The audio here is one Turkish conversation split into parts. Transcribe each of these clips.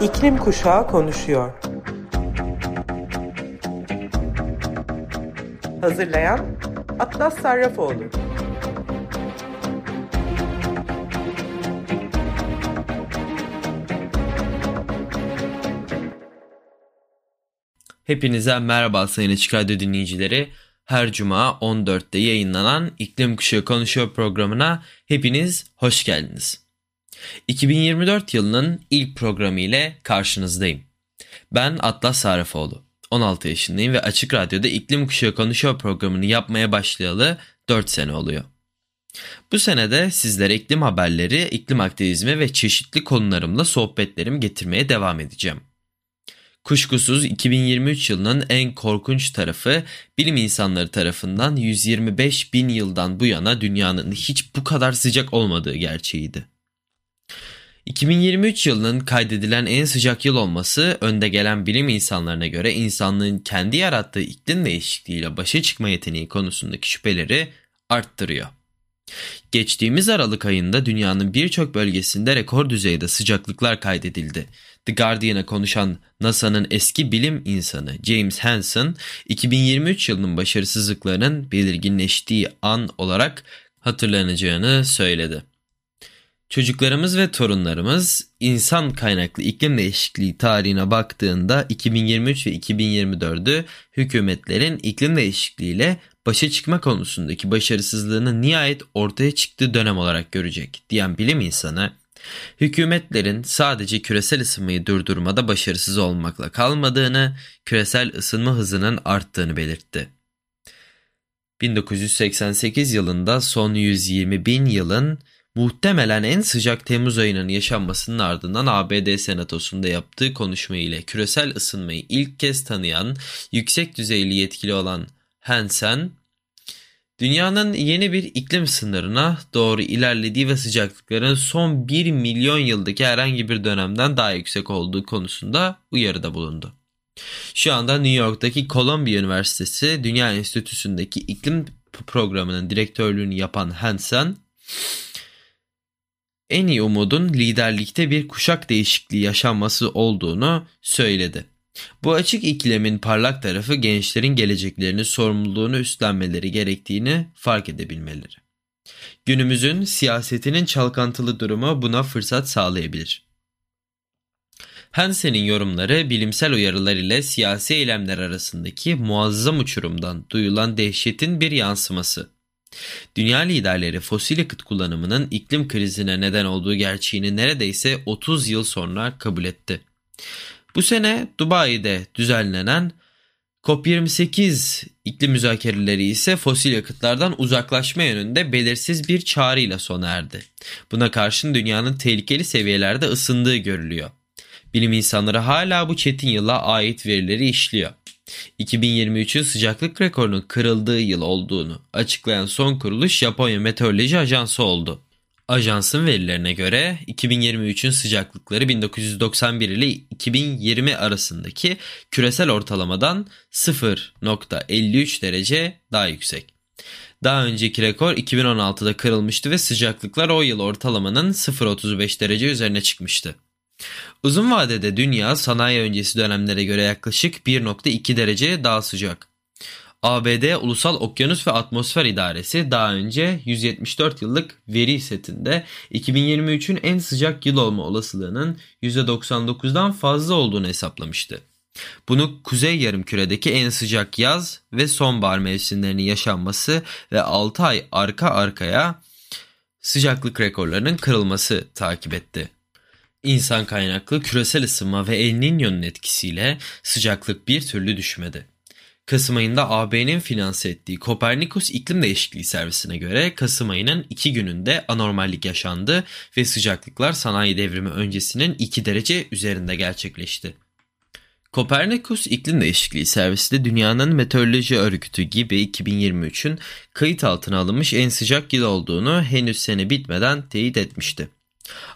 İklim Kuşağı konuşuyor. Hazırlayan Atlas Sarrafoğlu. Hepinize merhaba Sayın Açık Radyo dinleyicileri. Her cuma 14'te yayınlanan İklim Kuşağı Konuşuyor programına hepiniz hoş geldiniz. 2024 yılının ilk programı ile karşınızdayım. Ben Atlas Sarrafoğlu. 16 yaşındayım ve Açık Radyo'da İklim Kuşağı Konuşuyor programını yapmaya başlayalı 4 sene oluyor. Bu senede sizlere iklim haberleri, iklim aktivizmi ve çeşitli konularımla sohbetlerimi getirmeye devam edeceğim. Kuşkusuz 2023 yılının en korkunç tarafı bilim insanları tarafından 125 bin yıldan bu yana dünyanın hiç bu kadar sıcak olmadığı gerçeğiydi. 2023 yılının kaydedilen en sıcak yıl olması önde gelen bilim insanlarına göre insanlığın kendi yarattığı iklim değişikliğiyle başa çıkma yeteneği konusundaki şüpheleri arttırıyor. Geçtiğimiz Aralık ayında dünyanın birçok bölgesinde rekor düzeyde sıcaklıklar kaydedildi. The Guardian'a konuşan NASA'nın eski bilim insanı James Hansen, 2023 yılının başarısızlıklarının belirginleştiği an olarak hatırlanacağını söyledi. Çocuklarımız ve torunlarımız insan kaynaklı iklim değişikliği tarihine baktığında 2023 ve 2024'ü hükümetlerin iklim değişikliğiyle başa çıkma konusundaki başarısızlığının nihayet ortaya çıktığı dönem olarak görecek diyen bilim insanı, hükümetlerin sadece küresel ısınmayı durdurmada başarısız olmakla kalmadığını, küresel ısınma hızının arttığını belirtti. 1988 yılında son 120 bin yılın muhtemelen en sıcak Temmuz ayının yaşanmasının ardından ABD Senatosu'nda yaptığı konuşma ile küresel ısınmayı ilk kez tanıyan yüksek düzeyli yetkili olan Hansen, dünyanın yeni bir iklim sınırına doğru ilerlediği ve sıcaklıkların son 1 milyon yıldaki herhangi bir dönemden daha yüksek olduğu konusunda uyarıda bulundu. Şu anda New York'taki Columbia Üniversitesi Dünya Enstitüsü'ndeki iklim programının direktörlüğünü yapan Hansen, en iyi umudun liderlikte bir kuşak değişikliği yaşanması olduğunu söyledi. Bu açık iklimin parlak tarafı gençlerin geleceklerini sorumluluğunu üstlenmeleri gerektiğini fark edebilmeleri. Günümüzün siyasetinin çalkantılı durumu buna fırsat sağlayabilir. Hansen'in yorumları bilimsel uyarılar ile siyasi eylemler arasındaki muazzam uçurumdan duyulan dehşetin bir yansıması. Dünya liderleri fosil yakıt kullanımının iklim krizine neden olduğu gerçeğini neredeyse 30 yıl sonra kabul etti. Bu sene Dubai'de düzenlenen COP28 iklim müzakereleri ise fosil yakıtlardan uzaklaşma yönünde belirsiz bir çağrıyla sona erdi. Buna karşın dünyanın tehlikeli seviyelerde ısındığı görülüyor. Bilim insanları hala bu çetin yıla ait verileri işliyor. 2023'ün sıcaklık rekorunun kırıldığı yıl olduğunu açıklayan son kuruluş Japonya Meteoroloji Ajansı oldu. Ajansın verilerine göre 2023'ün sıcaklıkları 1991 ile 2020 arasındaki küresel ortalamadan 0.53 derece daha yüksek. Daha önceki rekor 2016'da kırılmıştı ve sıcaklıklar o yıl ortalamanın 0.35 derece üzerine çıkmıştı. Uzun vadede dünya sanayi öncesi dönemlere göre yaklaşık 1.2 derece daha sıcak. ABD Ulusal Okyanus ve Atmosfer İdaresi daha önce 174 yıllık veri setinde 2023'ün en sıcak yıl olma olasılığının %99'dan fazla olduğunu hesaplamıştı. Bunu kuzey yarımküredeki en sıcak yaz ve sonbahar mevsimlerinin yaşanması ve 6 ay arka arkaya sıcaklık rekorlarının kırılması takip etti. İnsan kaynaklı küresel ısınma ve El Niño'nun etkisiyle sıcaklık bir türlü düşmedi. Kasım ayında AB'nin finanse ettiği Kopernikus İklim Değişikliği Servisi'ne göre Kasım ayının 2 gününde anormallik yaşandı ve sıcaklıklar sanayi devrimi öncesinin 2 derece üzerinde gerçekleşti. Kopernikus İklim Değişikliği Servisi de dünyanın meteoroloji örgütü gibi 2023'ün kayıt altına alınmış en sıcak yıl olduğunu henüz sene bitmeden teyit etmişti.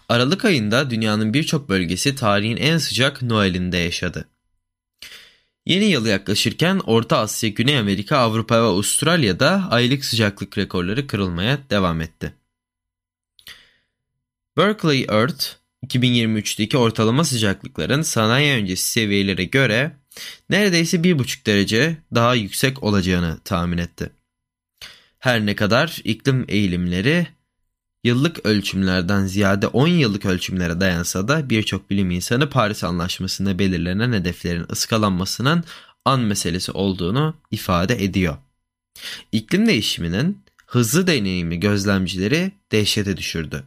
Aralık ayında dünyanın birçok bölgesi tarihin en sıcak Noel'inde yaşadı. Yeni yıl yaklaşırken Orta Asya, Güney Amerika, Avrupa ve Avustralya'da aylık sıcaklık rekorları kırılmaya devam etti. Berkeley Earth 2023'teki ortalama sıcaklıkların sanayi öncesi seviyelere göre neredeyse 1,5 derece daha yüksek olacağını tahmin etti. Her ne kadar iklim eğilimleri yıllık ölçümlerden ziyade 10 yıllık ölçümlere dayansa da birçok bilim insanı Paris Anlaşması'nda belirlenen hedeflerin ıskalanmasının an meselesi olduğunu ifade ediyor. İklim değişiminin hızlı deneyimli gözlemcileri dehşete düşürdü.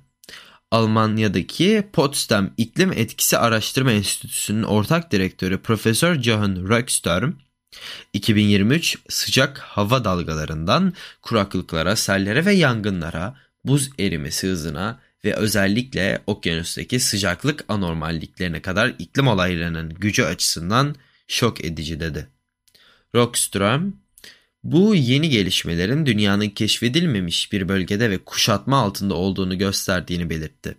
Almanya'daki Potsdam İklim Etkisi Araştırma Enstitüsü'nün ortak direktörü Profesör Johan Röckstörm, 2023 sıcak hava dalgalarından kuraklıklara, sellere ve yangınlara, buz erimesi hızına ve özellikle okyanustaki sıcaklık anormalliklerine kadar iklim olaylarının gücü açısından şok edici dedi. Rockström, bu yeni gelişmelerin dünyanın keşfedilmemiş bir bölgede ve kuşatma altında olduğunu gösterdiğini belirtti.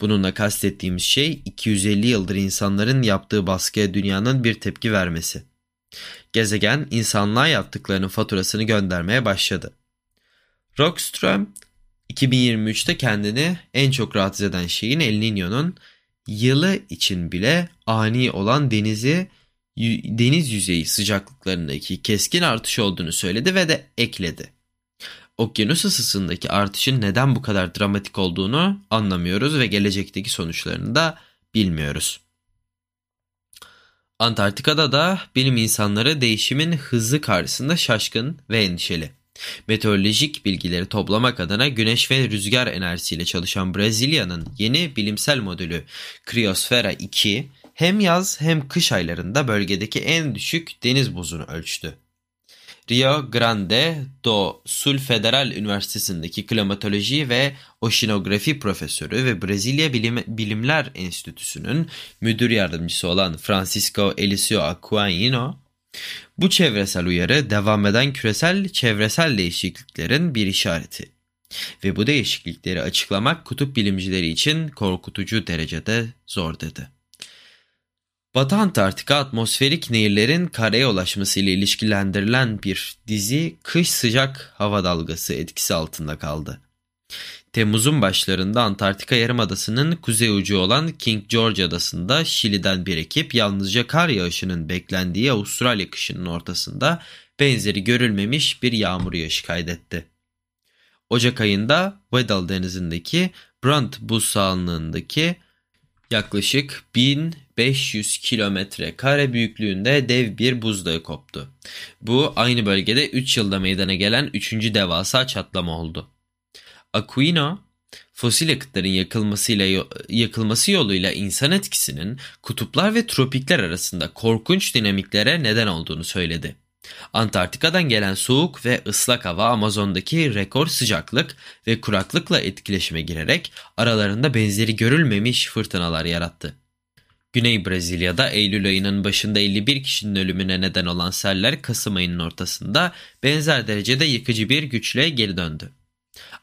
Bununla kastettiğimiz şey 250 yıldır insanların yaptığı baskıya dünyanın bir tepki vermesi. Gezegen insanlığa yaptıklarının faturasını göndermeye başladı. Rockström 2023'te kendini en çok rahatsız eden şeyin El Niño'nun yılı için bile ani olan denizi deniz yüzeyi sıcaklıklarındaki keskin artış olduğunu söyledi ve de ekledi. Okyanus ısısındaki artışın neden bu kadar dramatik olduğunu anlamıyoruz ve gelecekteki sonuçlarını da bilmiyoruz. Antarktika'da da bilim insanları değişimin hızı karşısında şaşkın ve endişeli. Meteorolojik bilgileri toplamak adına güneş ve rüzgar enerjisiyle çalışan Brezilya'nın yeni bilimsel modülü Cryosfera 2 hem yaz hem kış aylarında bölgedeki en düşük deniz buzunu ölçtü. Rio Grande do Sul Federal Üniversitesi'ndeki klimatoloji ve oşinografi profesörü ve Brezilya Bilim, Bilimler Enstitüsü'nün müdür yardımcısı olan Francisco Eliseo Aquino, bu çevresel uyarı devam eden küresel çevresel değişikliklerin bir işareti. Ve bu değişiklikleri açıklamak kutup bilimcileri için korkutucu derecede zor dedi. Batı Antarktika atmosferik nehirlerin karaya ulaşması ile ilişkilendirilen bir dizi kış sıcak hava dalgası etkisi altında kaldı. Temmuz'un başlarında Antarktika Yarımadası'nın kuzey ucu olan King George Adası'nda Şili'den bir ekip yalnızca kar yağışının beklendiği Avustralya kışının ortasında benzeri görülmemiş bir yağmur yağışı kaydetti. Ocak ayında Weddell denizindeki Brunt buz sahanlığındaki yaklaşık 1500 kilometre kare büyüklüğünde dev bir buzdağı koptu. Bu aynı bölgede 3 yılda meydana gelen 3. devasa çatlama oldu. Aquino, fosil yakıtların yakılmasıyla yakılması yoluyla insan etkisinin kutuplar ve tropikler arasında korkunç dinamiklere neden olduğunu söyledi. Antarktika'dan gelen soğuk ve ıslak hava Amazon'daki rekor sıcaklık ve kuraklıkla etkileşime girerek aralarında benzeri görülmemiş fırtınalar yarattı. Güney Brezilya'da Eylül ayının başında 51 kişinin ölümüne neden olan seller Kasım ayının ortasında benzer derecede yıkıcı bir güçle geri döndü.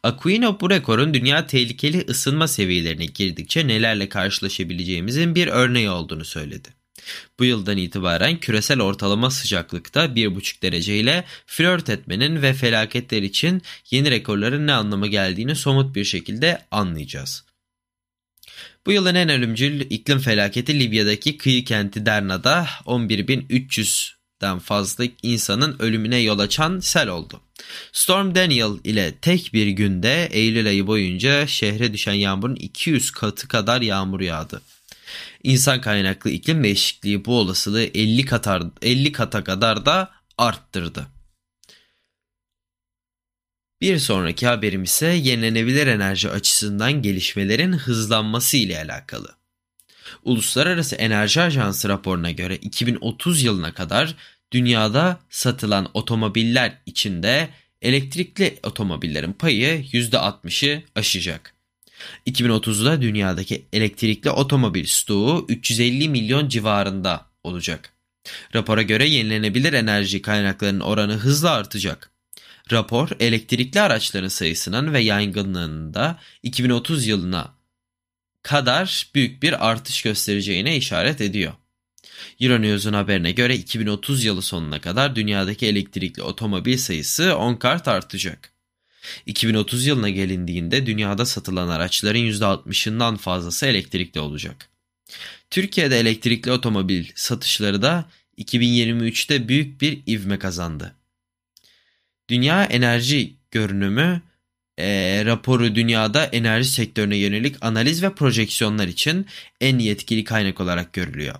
Aquino bu rekorun dünya tehlikeli ısınma seviyelerine girdikçe nelerle karşılaşabileceğimizin bir örneği olduğunu söyledi. Bu yıldan itibaren küresel ortalama sıcaklıkta 1,5 derece ile flört etmenin ve felaketler için yeni rekorların ne anlama geldiğini somut bir şekilde anlayacağız. Bu yılın en ölümcül iklim felaketi Libya'daki kıyı kenti Derna'da 11.300'den fazla insanın ölümüne yol açan sel oldu. Storm Daniel ile tek bir günde Eylül ayı boyunca şehre düşen yağmurun 200 katı kadar yağmur yağdı. İnsan kaynaklı iklim değişikliği bu olasılığı 50 katar 50 kata kadar da arttırdı. Bir sonraki haberim ise yenilenebilir enerji açısından gelişmelerin hızlanması ile alakalı. Uluslararası Enerji Ajansı raporuna göre 2030 yılına kadar dünyada satılan otomobiller içinde elektrikli otomobillerin payı %60'ı aşacak. 2030'da dünyadaki elektrikli otomobil stoğu 350 milyon civarında olacak. Rapora göre yenilenebilir enerji kaynaklarının oranı hızla artacak. Rapor elektrikli araçların sayısının ve yaygınlığının da 2030 yılına kadar büyük bir artış göstereceğine işaret ediyor. Euronews'un haberine göre 2030 yılı sonuna kadar dünyadaki elektrikli otomobil sayısı 10 kart artacak. 2030 yılına gelindiğinde dünyada satılan araçların %60'ından fazlası elektrikli olacak. Türkiye'de elektrikli otomobil satışları da 2023'te büyük bir ivme kazandı. Dünya Enerji Görünümü e, raporu dünyada enerji sektörüne yönelik analiz ve projeksiyonlar için en yetkili kaynak olarak görülüyor.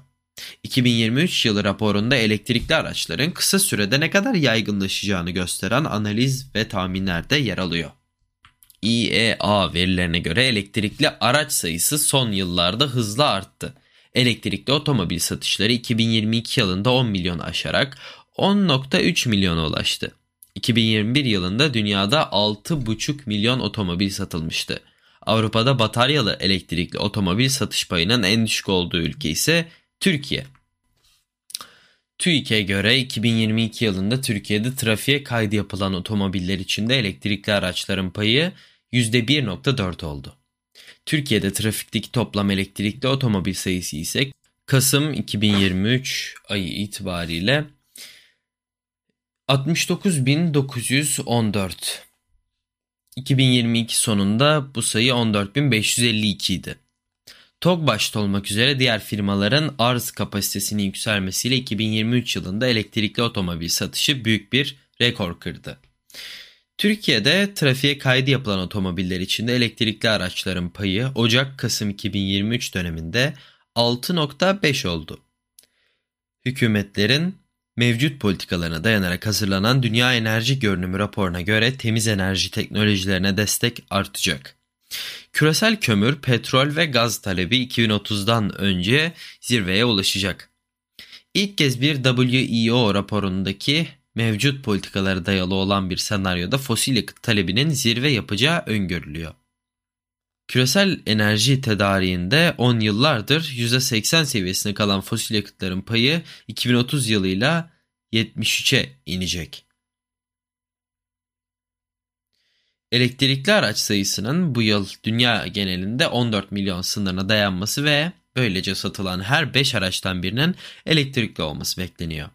2023 yılı raporunda elektrikli araçların kısa sürede ne kadar yaygınlaşacağını gösteren analiz ve tahminler de yer alıyor. IEA verilerine göre elektrikli araç sayısı son yıllarda hızla arttı. Elektrikli otomobil satışları 2022 yılında 10 milyon aşarak 10.3 milyona ulaştı. 2021 yılında dünyada 6,5 milyon otomobil satılmıştı. Avrupa'da bataryalı elektrikli otomobil satış payının en düşük olduğu ülke ise Türkiye. TÜİK'e göre 2022 yılında Türkiye'de trafiğe kaydı yapılan otomobiller içinde elektrikli araçların payı %1.4 oldu. Türkiye'de trafikteki toplam elektrikli otomobil sayısı ise Kasım 2023 ayı itibariyle 69.914. 2022 sonunda bu sayı 14.552 idi. TOG başta olmak üzere diğer firmaların arz kapasitesinin yükselmesiyle 2023 yılında elektrikli otomobil satışı büyük bir rekor kırdı. Türkiye'de trafiğe kaydı yapılan otomobiller içinde elektrikli araçların payı Ocak-Kasım 2023 döneminde 6.5 oldu. Hükümetlerin mevcut politikalarına dayanarak hazırlanan Dünya Enerji Görünümü raporuna göre temiz enerji teknolojilerine destek artacak. Küresel kömür, petrol ve gaz talebi 2030'dan önce zirveye ulaşacak. İlk kez bir WEO raporundaki mevcut politikalara dayalı olan bir senaryoda fosil yakıt talebinin zirve yapacağı öngörülüyor. Küresel enerji tedariğinde 10 yıllardır %80 seviyesine kalan fosil yakıtların payı 2030 yılıyla 73'e inecek. Elektrikli araç sayısının bu yıl dünya genelinde 14 milyon sınırına dayanması ve böylece satılan her 5 araçtan birinin elektrikli olması bekleniyor.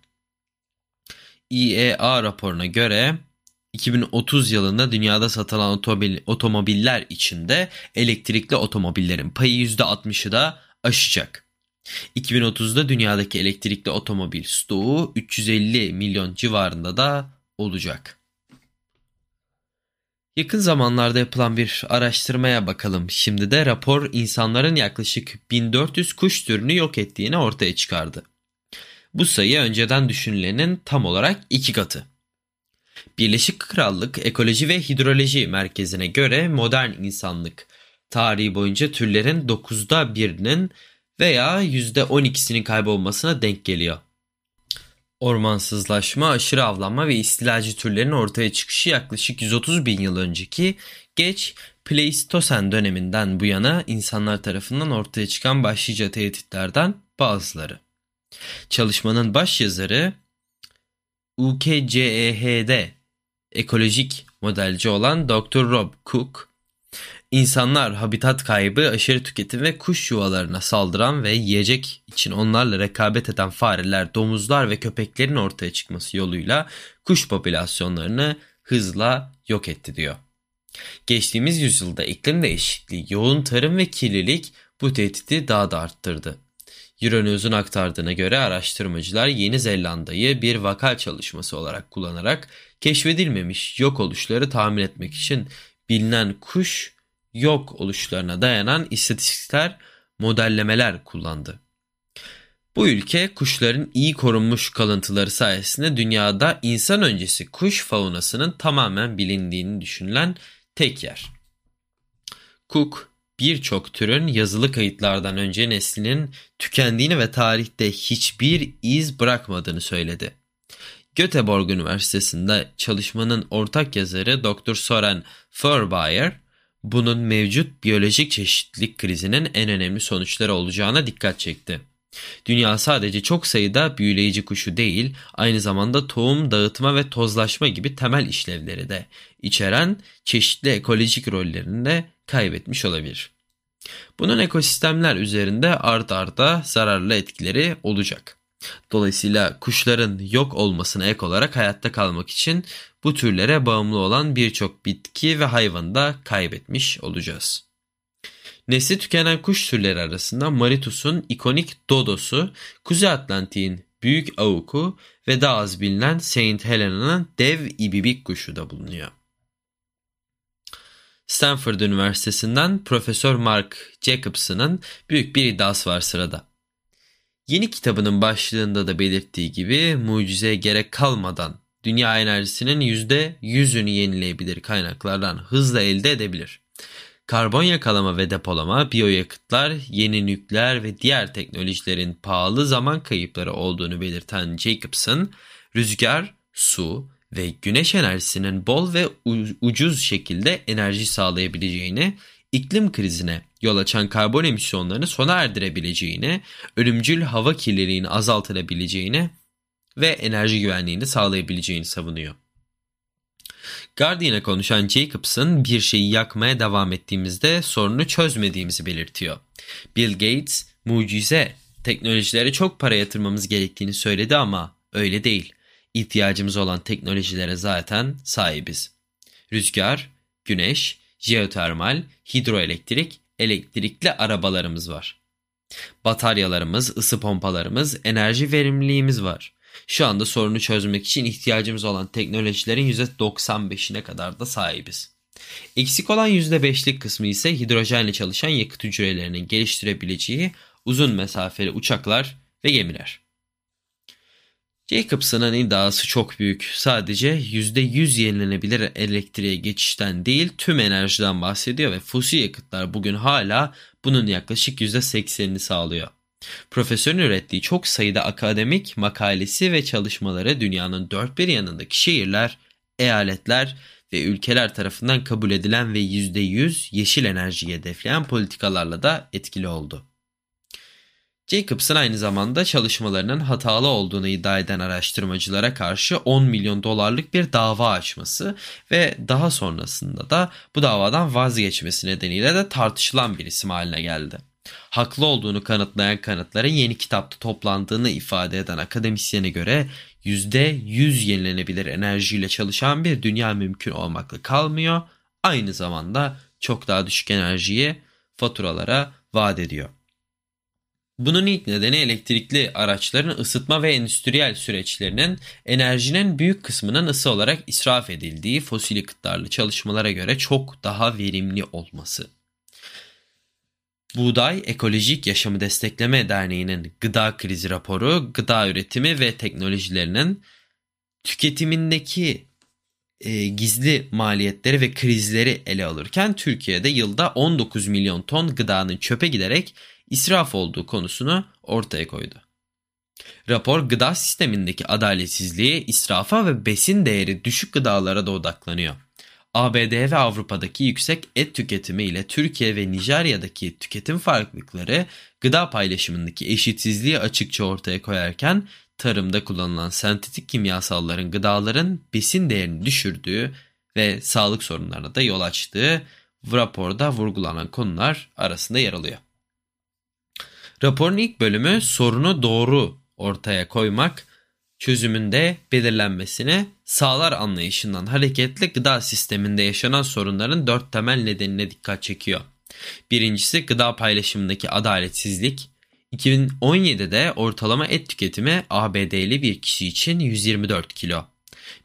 IEA raporuna göre 2030 yılında dünyada satılan otomobil, otomobiller içinde elektrikli otomobillerin payı %60'ı da aşacak. 2030'da dünyadaki elektrikli otomobil stoğu 350 milyon civarında da olacak. Yakın zamanlarda yapılan bir araştırmaya bakalım. Şimdi de rapor insanların yaklaşık 1400 kuş türünü yok ettiğini ortaya çıkardı. Bu sayı önceden düşünülenin tam olarak iki katı. Birleşik Krallık Ekoloji ve Hidroloji Merkezi'ne göre modern insanlık tarihi boyunca türlerin 9'da birinin veya %12'sinin kaybolmasına denk geliyor. Ormansızlaşma, aşırı avlanma ve istilacı türlerin ortaya çıkışı yaklaşık 130 bin yıl önceki geç Pleistosen döneminden bu yana insanlar tarafından ortaya çıkan başlıca tehditlerden bazıları. Çalışmanın baş yazarı UKCEH'de ekolojik modelci olan Dr. Rob Cook, insanlar habitat kaybı, aşırı tüketim ve kuş yuvalarına saldıran ve yiyecek için onlarla rekabet eden fareler, domuzlar ve köpeklerin ortaya çıkması yoluyla kuş popülasyonlarını hızla yok etti diyor. Geçtiğimiz yüzyılda iklim değişikliği, yoğun tarım ve kirlilik bu tehdidi daha da arttırdı. Euronews'un aktardığına göre araştırmacılar Yeni Zelanda'yı bir vaka çalışması olarak kullanarak keşfedilmemiş yok oluşları tahmin etmek için bilinen kuş yok oluşlarına dayanan istatistikler modellemeler kullandı. Bu ülke kuşların iyi korunmuş kalıntıları sayesinde dünyada insan öncesi kuş faunasının tamamen bilindiğini düşünülen tek yer. Cook birçok türün yazılı kayıtlardan önce neslinin tükendiğini ve tarihte hiçbir iz bırakmadığını söyledi. Göteborg Üniversitesi'nde çalışmanın ortak yazarı Dr. Soren Furbayer, bunun mevcut biyolojik çeşitlilik krizinin en önemli sonuçları olacağına dikkat çekti. Dünya sadece çok sayıda büyüleyici kuşu değil, aynı zamanda tohum, dağıtma ve tozlaşma gibi temel işlevleri de içeren çeşitli ekolojik rollerini de kaybetmiş olabilir. Bunun ekosistemler üzerinde art arda zararlı etkileri olacak. Dolayısıyla kuşların yok olmasına ek olarak hayatta kalmak için bu türlere bağımlı olan birçok bitki ve hayvanı da kaybetmiş olacağız. Nesli tükenen kuş türleri arasında Maritus'un ikonik dodosu, Kuzey Atlantik'in büyük avuku ve daha az bilinen Saint Helena'nın dev ibibik kuşu da bulunuyor. Stanford Üniversitesi'nden Profesör Mark Jacobson'ın büyük bir iddiası var sırada. Yeni kitabının başlığında da belirttiği gibi mucizeye gerek kalmadan dünya enerjisinin %100'ünü yenileyebilir kaynaklardan hızla elde edebilir. Karbon yakalama ve depolama, biyoyakıtlar, yeni nükleer ve diğer teknolojilerin pahalı zaman kayıpları olduğunu belirten Jacobson, rüzgar, su ve güneş enerjisinin bol ve ucuz şekilde enerji sağlayabileceğini, iklim krizine yol açan karbon emisyonlarını sona erdirebileceğini, ölümcül hava kirliliğini azaltılabileceğini ve enerji güvenliğini sağlayabileceğini savunuyor. Guardian'a konuşan Jacobson bir şeyi yakmaya devam ettiğimizde sorunu çözmediğimizi belirtiyor. Bill Gates mucize teknolojilere çok para yatırmamız gerektiğini söyledi ama öyle değil. İhtiyacımız olan teknolojilere zaten sahibiz. Rüzgar, güneş, jeotermal, hidroelektrik, elektrikli arabalarımız var. Bataryalarımız, ısı pompalarımız, enerji verimliliğimiz var. Şu anda sorunu çözmek için ihtiyacımız olan teknolojilerin %95'ine kadar da sahibiz. Eksik olan %5'lik kısmı ise hidrojenle çalışan yakıt hücrelerinin geliştirebileceği uzun mesafeli uçaklar ve gemiler. Jacobson'ın iddiası çok büyük. Sadece %100 yenilenebilir elektriğe geçişten değil tüm enerjiden bahsediyor ve fosil yakıtlar bugün hala bunun yaklaşık %80'ini sağlıyor. Profesörün ürettiği çok sayıda akademik makalesi ve çalışmaları dünyanın dört bir yanındaki şehirler, eyaletler ve ülkeler tarafından kabul edilen ve %100 yeşil enerjiyi hedefleyen politikalarla da etkili oldu. Jacobs'ın aynı zamanda çalışmalarının hatalı olduğunu iddia eden araştırmacılara karşı 10 milyon dolarlık bir dava açması ve daha sonrasında da bu davadan vazgeçmesi nedeniyle de tartışılan bir isim haline geldi. Haklı olduğunu kanıtlayan kanıtların yeni kitapta toplandığını ifade eden akademisyene göre %100 yenilenebilir enerjiyle çalışan bir dünya mümkün olmakla kalmıyor. Aynı zamanda çok daha düşük enerjiyi faturalara vaat ediyor. Bunun ilk nedeni elektrikli araçların ısıtma ve endüstriyel süreçlerinin enerjinin büyük kısmının ısı olarak israf edildiği fosil yakıtlarlı çalışmalara göre çok daha verimli olması. Buğday Ekolojik Yaşamı Destekleme Derneği'nin gıda krizi raporu, gıda üretimi ve teknolojilerinin tüketimindeki e, gizli maliyetleri ve krizleri ele alırken Türkiye'de yılda 19 milyon ton gıdanın çöpe giderek israf olduğu konusunu ortaya koydu. Rapor gıda sistemindeki adaletsizliği, israfa ve besin değeri düşük gıdalara da odaklanıyor. ABD ve Avrupa'daki yüksek et tüketimi ile Türkiye ve Nijerya'daki tüketim farklılıkları gıda paylaşımındaki eşitsizliği açıkça ortaya koyarken tarımda kullanılan sentetik kimyasalların gıdaların besin değerini düşürdüğü ve sağlık sorunlarına da yol açtığı raporda vurgulanan konular arasında yer alıyor. Raporun ilk bölümü sorunu doğru ortaya koymak, çözümünde belirlenmesine sağlar anlayışından hareketle gıda sisteminde yaşanan sorunların dört temel nedenine dikkat çekiyor. Birincisi gıda paylaşımındaki adaletsizlik. 2017'de ortalama et tüketimi ABD'li bir kişi için 124 kilo.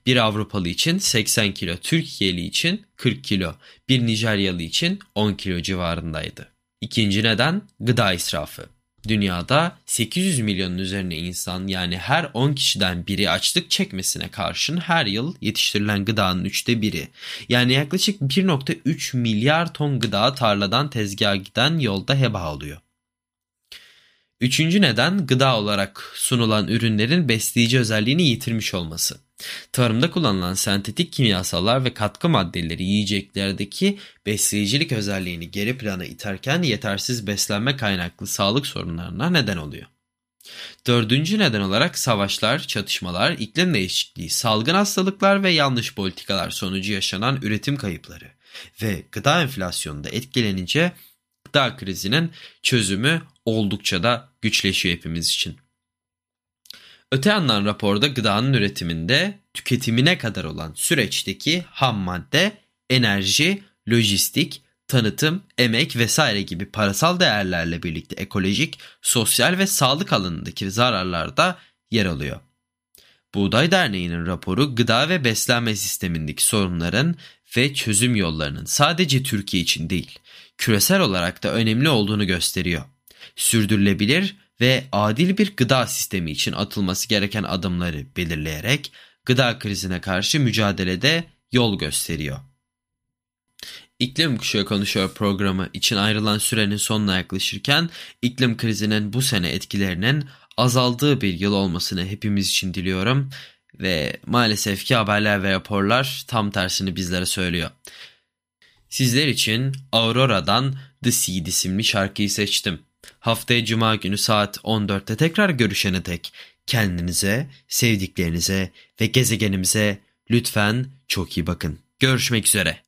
Bir Avrupalı için 80 kilo, Türkiye'li için 40 kilo, bir Nijeryalı için 10 kilo civarındaydı. İkinci neden gıda israfı. Dünyada 800 milyonun üzerine insan yani her 10 kişiden biri açlık çekmesine karşın her yıl yetiştirilen gıdanın üçte biri yani yaklaşık 1.3 milyar ton gıda tarladan tezgaha giden yolda heba oluyor. Üçüncü neden gıda olarak sunulan ürünlerin besleyici özelliğini yitirmiş olması. Tarımda kullanılan sentetik kimyasallar ve katkı maddeleri yiyeceklerdeki besleyicilik özelliğini geri plana iterken yetersiz beslenme kaynaklı sağlık sorunlarına neden oluyor. Dördüncü neden olarak savaşlar, çatışmalar, iklim değişikliği, salgın hastalıklar ve yanlış politikalar sonucu yaşanan üretim kayıpları ve gıda enflasyonunda etkilenince gıda krizinin çözümü oldukça da güçleşiyor hepimiz için. Öte yandan raporda gıdanın üretiminde tüketimine kadar olan süreçteki ham madde, enerji, lojistik, tanıtım, emek vesaire gibi parasal değerlerle birlikte ekolojik, sosyal ve sağlık alanındaki zararlar da yer alıyor. Buğday Derneği'nin raporu gıda ve beslenme sistemindeki sorunların ve çözüm yollarının sadece Türkiye için değil, küresel olarak da önemli olduğunu gösteriyor. Sürdürülebilir ve adil bir gıda sistemi için atılması gereken adımları belirleyerek gıda krizine karşı mücadelede yol gösteriyor. İklim Kuşağı Konuşuyor programı için ayrılan sürenin sonuna yaklaşırken iklim krizinin bu sene etkilerinin azaldığı bir yıl olmasını hepimiz için diliyorum ve maalesef ki haberler ve raporlar tam tersini bizlere söylüyor. Sizler için Aurora'dan The Seed isimli şarkıyı seçtim. Haftaya Cuma günü saat 14'te tekrar görüşene dek kendinize, sevdiklerinize ve gezegenimize lütfen çok iyi bakın. Görüşmek üzere.